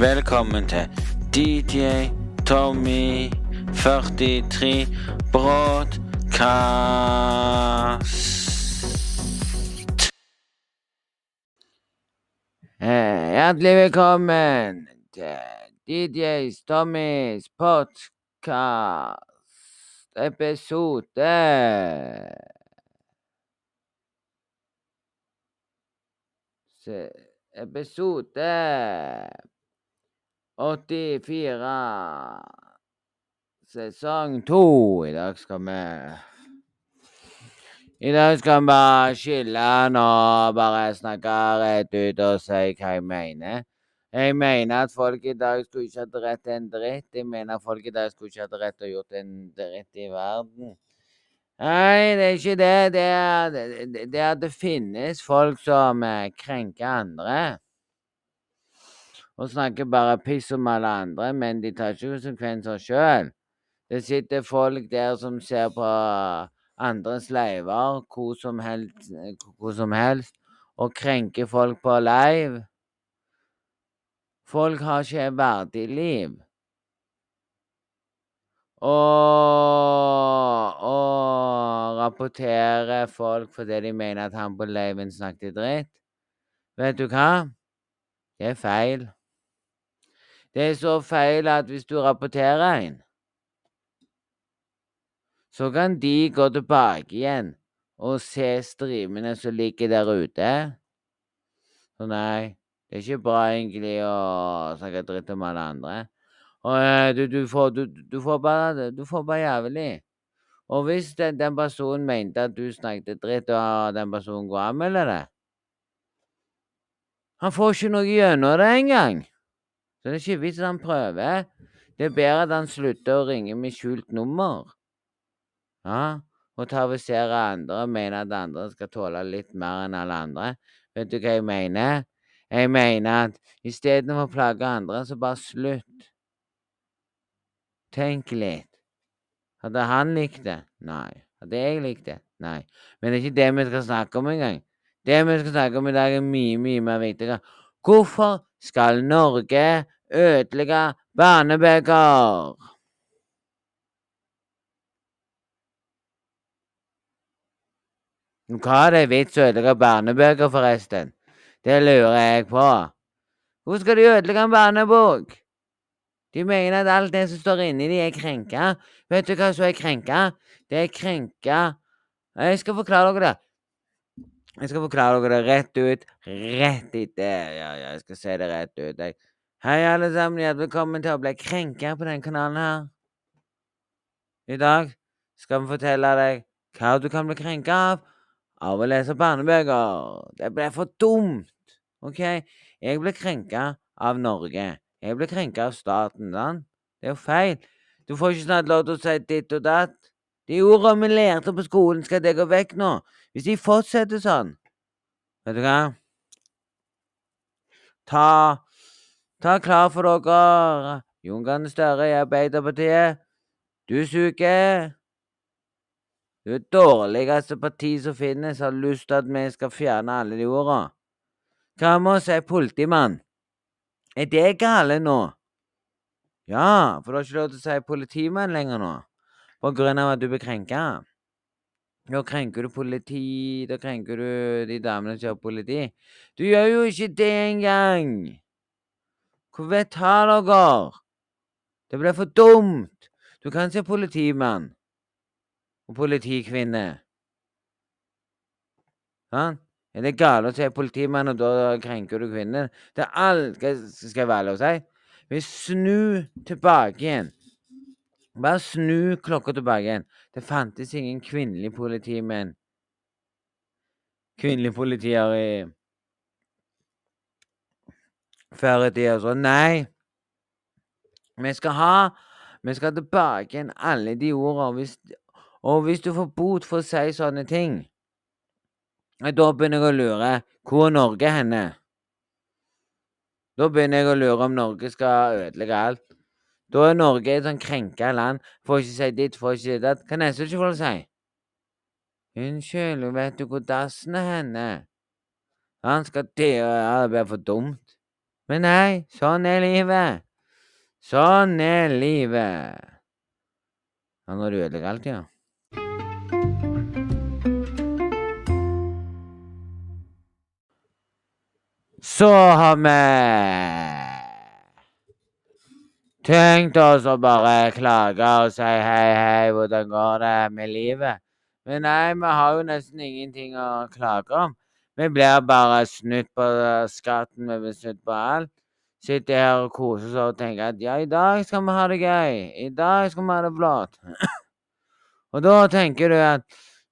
Velkommen til DJ Tommy 43 Broadcast. Eh, Hjertelig velkommen til DJ Tommys podkast episode Episode 84 Sesong to. I dag skal vi I dag skal vi bare skille og bare snakke rett ut og si hva jeg mener. Jeg mener at folk i dag skulle ikke hatt rett til en dritt. Jeg mener at folk i dag skulle ikke hatt rett til å gjort en dritt i verden. Nei, det er ikke det. Det er, det, det det finnes folk som eh, krenker andre. Og snakker bare piss om alle andre, men de tar ikke konsekvenser sjøl. Det sitter folk der som ser på andres leiver hvor som helst, hvor som helst og krenker folk på live. Folk har ikke et verdig liv. Og, rapporterer folk fordi de mener at han på leiven snakket dritt. Vet du hva? Det er feil. Det er så feil at hvis du rapporterer en, så kan de gå tilbake igjen og se streamene som ligger der ute. Så nei, det er ikke bra egentlig å snakke dritt om alle andre. Og eh, du, du, får, du, du får bare Du får bare jævlig. Og hvis den, den personen mente at du snakket dritt, og den personen går og anmelder det Han får ikke noe gjennom det engang. Så det er ikke vits at han prøver. Det er bedre at han slutter å ringe med skjult nummer. Ja, og terrorisere andre og mener at andre skal tåle litt mer enn alle andre. Vet du hva jeg mener? Jeg mener at istedenfor å plage andre, så bare slutt. Tenk litt. Hadde han likt det? Nei. Hadde jeg likt det? Nei. Men det er ikke det vi skal snakke om engang. Det vi skal snakke om i dag, er mye, mye mer viktigere. Hvorfor skal Norge ødelegge barnebøker? Hva er det vits å ødelegge barnebøker, forresten? Det lurer jeg på. Hvorfor skal de ødelegge en barnebok? De mener at alt det som står inni de, er krenka. Vet du hva som er krenka? Det er krenka Jeg skal forklare dere det. Jeg skal forklare dere det rett ut. Rett i det. Ja, ja, jeg skal se det rett ut. Jeg. Hei, alle sammen. Hjertelig velkommen til å bli krenka på denne kanalen her. I dag skal vi fortelle deg hva du kan bli krenka av av å lese barnebøker. Det ble for dumt. OK? Jeg ble krenka av Norge. Jeg ble krenka av staten. sant? Det er jo feil. Du får ikke snart lov til å si ditt og datt. De ordene vi lærte på skolen, skal det gå vekk nå? Hvis de fortsetter sånn Vet du hva? Ta Ta klar for dere. Jon Garne Støre i Arbeiderpartiet. Du suger. Du er dårligste parti som finnes. Har lyst til at vi skal fjerne alle de ordene. Hva med å si politimann? Er det gale nå? Ja, for du har ikke lov til å si politimann lenger nå. På grunn av at du blir krenka. Da krenker du politi, da krenker du de damene som kjører politi. Du gjør jo ikke det engang! Hvor vet har dere? Det ble for dumt! Du kan se politimann og politikvinne. Sant? Er det galt å si politimann, og da krenker du kvinnen? Det er alt skal jeg være lov å si. Vi snur tilbake igjen. Bare snu klokka tilbake igjen. Det fantes ingen kvinnelig politimenn. Kvinnelige politier i Før i tida. Så nei. Vi skal ha Vi skal tilbake igjen alle de ordene. Og hvis du får bot for å si sånne ting, da begynner jeg å lure. Hvor er Norge henne? Da begynner jeg å lure om Norge skal ødelegge alt. Da er Norge et sånn krenka land. Får ikke si ditt, får ikke si datt. Hva neste ikke får si? Unnskyld, vet du hvor dassen er henne? Han skal til det blir for dumt. Men nei, sånn er livet. Sånn er livet. Ja, nå ødelegger alt, ja. Så har vi tenkt oss å bare klage og si hei, hei, hvordan går det med livet? Men nei, vi har jo nesten ingenting å klage om. Vi blir bare snytt på skatten, vi blir snytt på alt. Sitter her og koser oss og tenker at ja, i dag skal vi ha det gøy. I dag skal vi ha det flott. og da tenker du at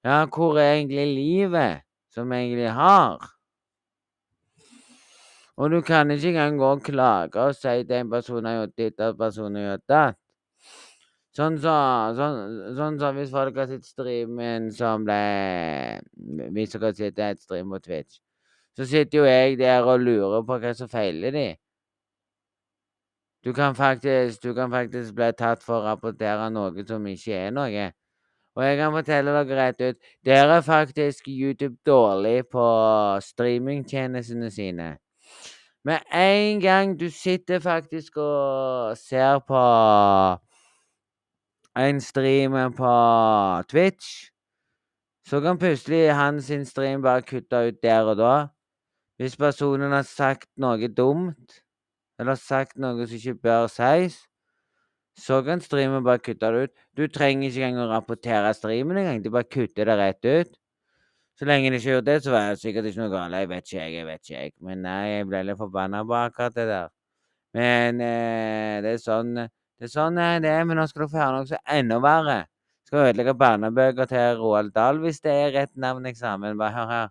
ja, hvor er egentlig livet som vi egentlig har? Og du kan ikke engang gå og klage og si at en person har gjort ditt, en person har gjort datt. Sånn så, sånn, sånn så hvis folk har sett streamen som ble Hvis dere sitter et stream på Twitch, så sitter jo jeg der og lurer på hva som feiler de. Du kan faktisk, du kan faktisk bli tatt for å rapportere noe som ikke er noe. Og jeg kan fortelle dere rett ut, Dere er faktisk YouTube dårlig på streamingtjenestene sine. Med en gang du sitter faktisk og ser på en stream på Twitch, så kan plutselig hans stream bare kutte ut der og da. Hvis personen har sagt noe dumt, eller sagt noe som ikke bør sies, så kan streamen bare kutte det ut. Du trenger ikke engang å rapportere streamen engang. De bare kutter det rett ut. Så lenge de ikke gjør det, så var det sikkert ikke noe galt. Jeg vet ikke, jeg, jeg vet ikke, jeg. Men nei, jeg ble litt forbanna på akkurat det der. Men eh, det er sånn det er sånn eh, det er, men nå skal dere få høre noe som er enda verre. Skal ødelegge barnebøker til Roald Dahl hvis det er rett navn-eksamen. Bare hør her.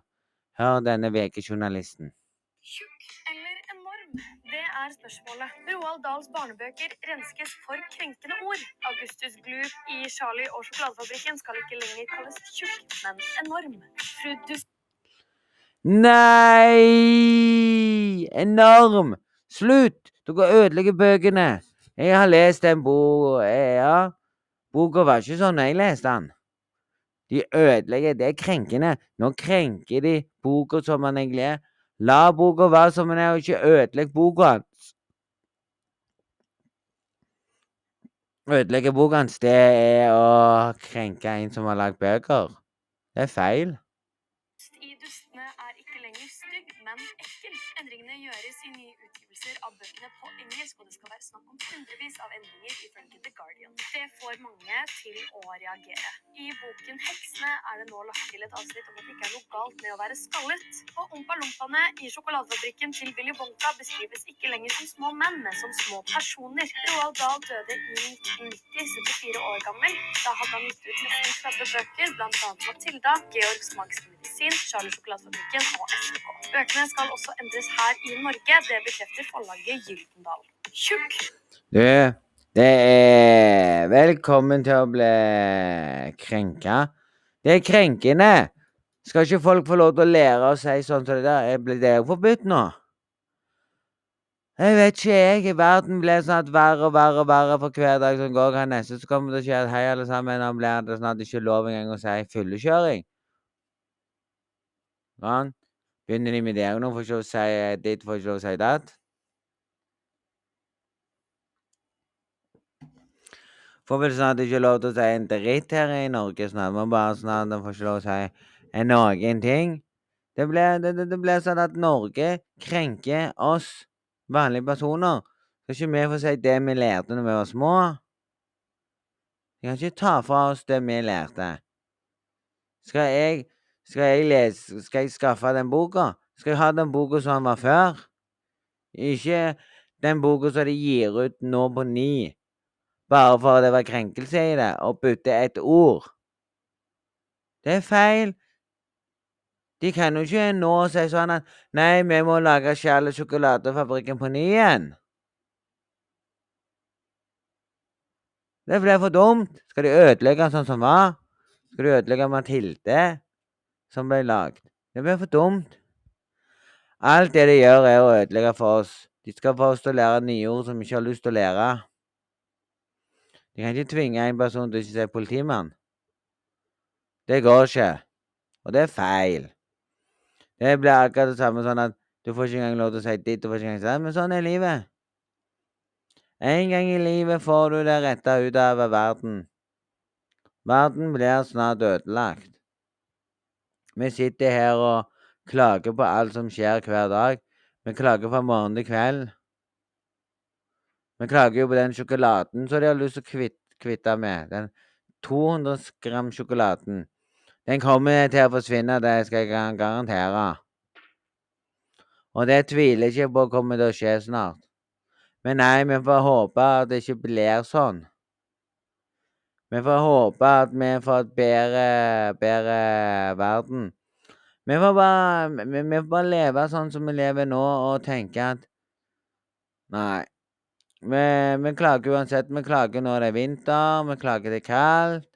Hør denne enorm? Det er spørsmålet. Roald Dahls barnebøker renskes for krenkende ord. Augustus Gloop i Charlie og sjokoladefabrikken skal ikke lenger kalles tjukk, men enorm. Fru Dus Nei! Enorm! Slutt! Dere ødelegger bøkene. Jeg har lest den boka Ja, boka var ikke sånn jeg leste den. De ødelegger. Det er krenkende. Nå krenker de boka som den egentlig er. La boka være som den er, og ikke ødelegg boka hans. Ødelegge boka hans, det er å krenke en som har lagd bøker. Det er feil. i Dustene er ikke lenger stygg, men ekkel. Endringene gjøres i nye utgivelser av bøkene på engelsk, og det skal være snakk om hundrevis av endringer ifølge The Guardian. Det får mange til å reagere. I boken Heksene er det nå lagt til et avsnitt om at det ikke er noe galt med å være skallet. Og Ompa-lompaene i sjokoladefabrikken til Willy Wonka beskrives ikke lenger som små menn, men som små personer. Roald Dahl døde i 1990, 74 år gammel. Da hadde han gitt ut nesten 30 bøker, annet Matilda, Georgs magiske medisin, Charlie sjokoladefabrikken og SK. Bøkene skal også endres her i Norge, det bekrefter forlaget Gyldendal. Tjukk Du, det er Velkommen til å bli krenka. Det er krenkende. Skal ikke folk få lov til å lære å si sånn som det der? Blir det forbudt nå? Jeg vet ikke, jeg. Verden blir at verre og verre og verre for hver dag som går. Her neste så kommer det til å skje at hei, alle sammen, nå blir det sånn at det ikke er lov engang å si fyllekjøring. Sånn. Begynner de med det nå, får ikke lov å si ditt, får ikke lov å si datt. Får vel snart ikke lov til å si en dritt her i Norge snart. Man bare snart får ikke lov til å si noen ting. Det blir, det, det blir sånn at Norge krenker oss vanlige personer. Skal ikke vi få si det vi lærte når vi var små? Vi kan ikke ta fra oss det vi lærte. Skal jeg, skal jeg lese Skal jeg skaffe den boka? Skal jeg ha den boka som den var før? Ikke den boka som de gir ut nå på ni. Bare for det var krenkelse i det, og bytte et ord. Det er feil. De kan jo ikke nå si sånn at Nei, vi må lage Charlie sjokoladefabrikken på ny igjen. Det blir for dumt. Skal de ødelegge sånn som var? Skal de ødelegge Mathilde, som ble lagd? Det blir for dumt. Alt det de gjør, er å ødelegge for oss. De skal få oss til å lære nye ord som vi ikke har lyst til å lære. De kan ikke tvinge en person til å ikke si politimann. Det går ikke. Og det er feil. Det blir akkurat det samme sånn at Du får ikke engang lov til å si ditt, du får ikke engang si det. Men sånn er livet. En gang i livet får du det rette ut av verden. Verden blir snart ødelagt. Vi sitter her og klager på alt som skjer hver dag. Vi klager fra morgen til kveld. Vi klager jo på den sjokoladen som de har lyst til å kvitt, kvitte med. Den 200 gram sjokoladen. Den kommer til å forsvinne, det skal jeg garantere. Og det tviler jeg ikke på kommer til å skje snart. Men nei, vi får håpe at det ikke blir sånn. Vi får håpe at vi får et bedre, bedre verden. Vi får, bare, vi, får bare leve sånn som vi lever nå, og tenke at Nei. Vi, vi klager uansett. Vi klager når det er vinter, vi klager det er kaldt.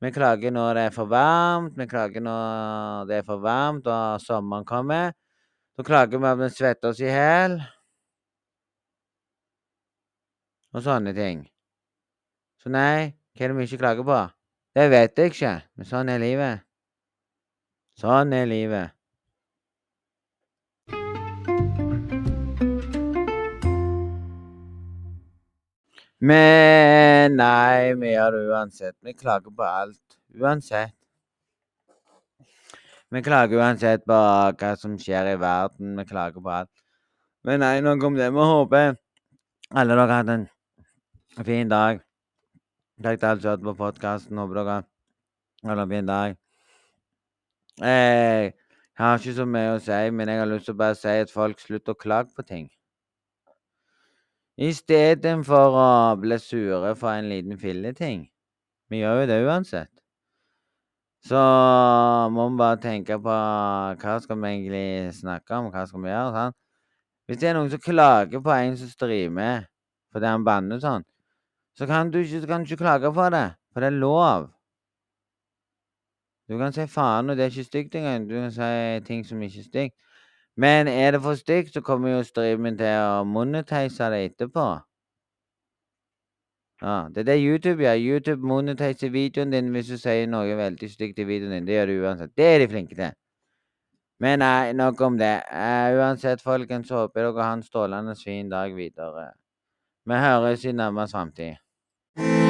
Vi klager når det er for varmt, vi klager når det er for varmt og sommeren kommer. Så klager vi at vi svetter oss i hjel. Og sånne ting. Så nei, hva er det vi ikke klager på? Det vet jeg ikke, men sånn er livet. Sånn er livet. Men nei, vi gjør det uansett. Vi klager på alt. Uansett. Vi klager uansett på hva som skjer i verden. Vi klager på alt. Men nei, nok om det. Vi håper alle dere har hatt en fin dag. Takk til alle som hørte på podkasten. Håper dere har en dag. Jeg har ikke så mye å si, men jeg har lyst til å bare si at folk slutter å klage på ting. Istedenfor å bli sure for en liten filleting. Vi gjør jo det uansett. Så må vi bare tenke på hva skal vi egentlig snakke om, hva skal vi gjøre. Sant? Hvis det er noen som klager på en som streamer fordi han banner sånn, så kan du ikke, kan du ikke klage på det, for det er lov. Du kan si faen, og det er ikke stygt engang. Du kan si ting som ikke er stygt. Men er det for stygt, så kommer jo streamen til å monetise det etterpå. Ja, Det er det YouTube gjør. YouTube monetiser videoen din hvis du sier noe veldig stygt i videoen din. Det gjør du uansett. Det er de flinke til. Men nei, nok om det. Uh, uansett, folkens, håper dere har en strålende fin dag videre. Vi høres i nærmest framtid.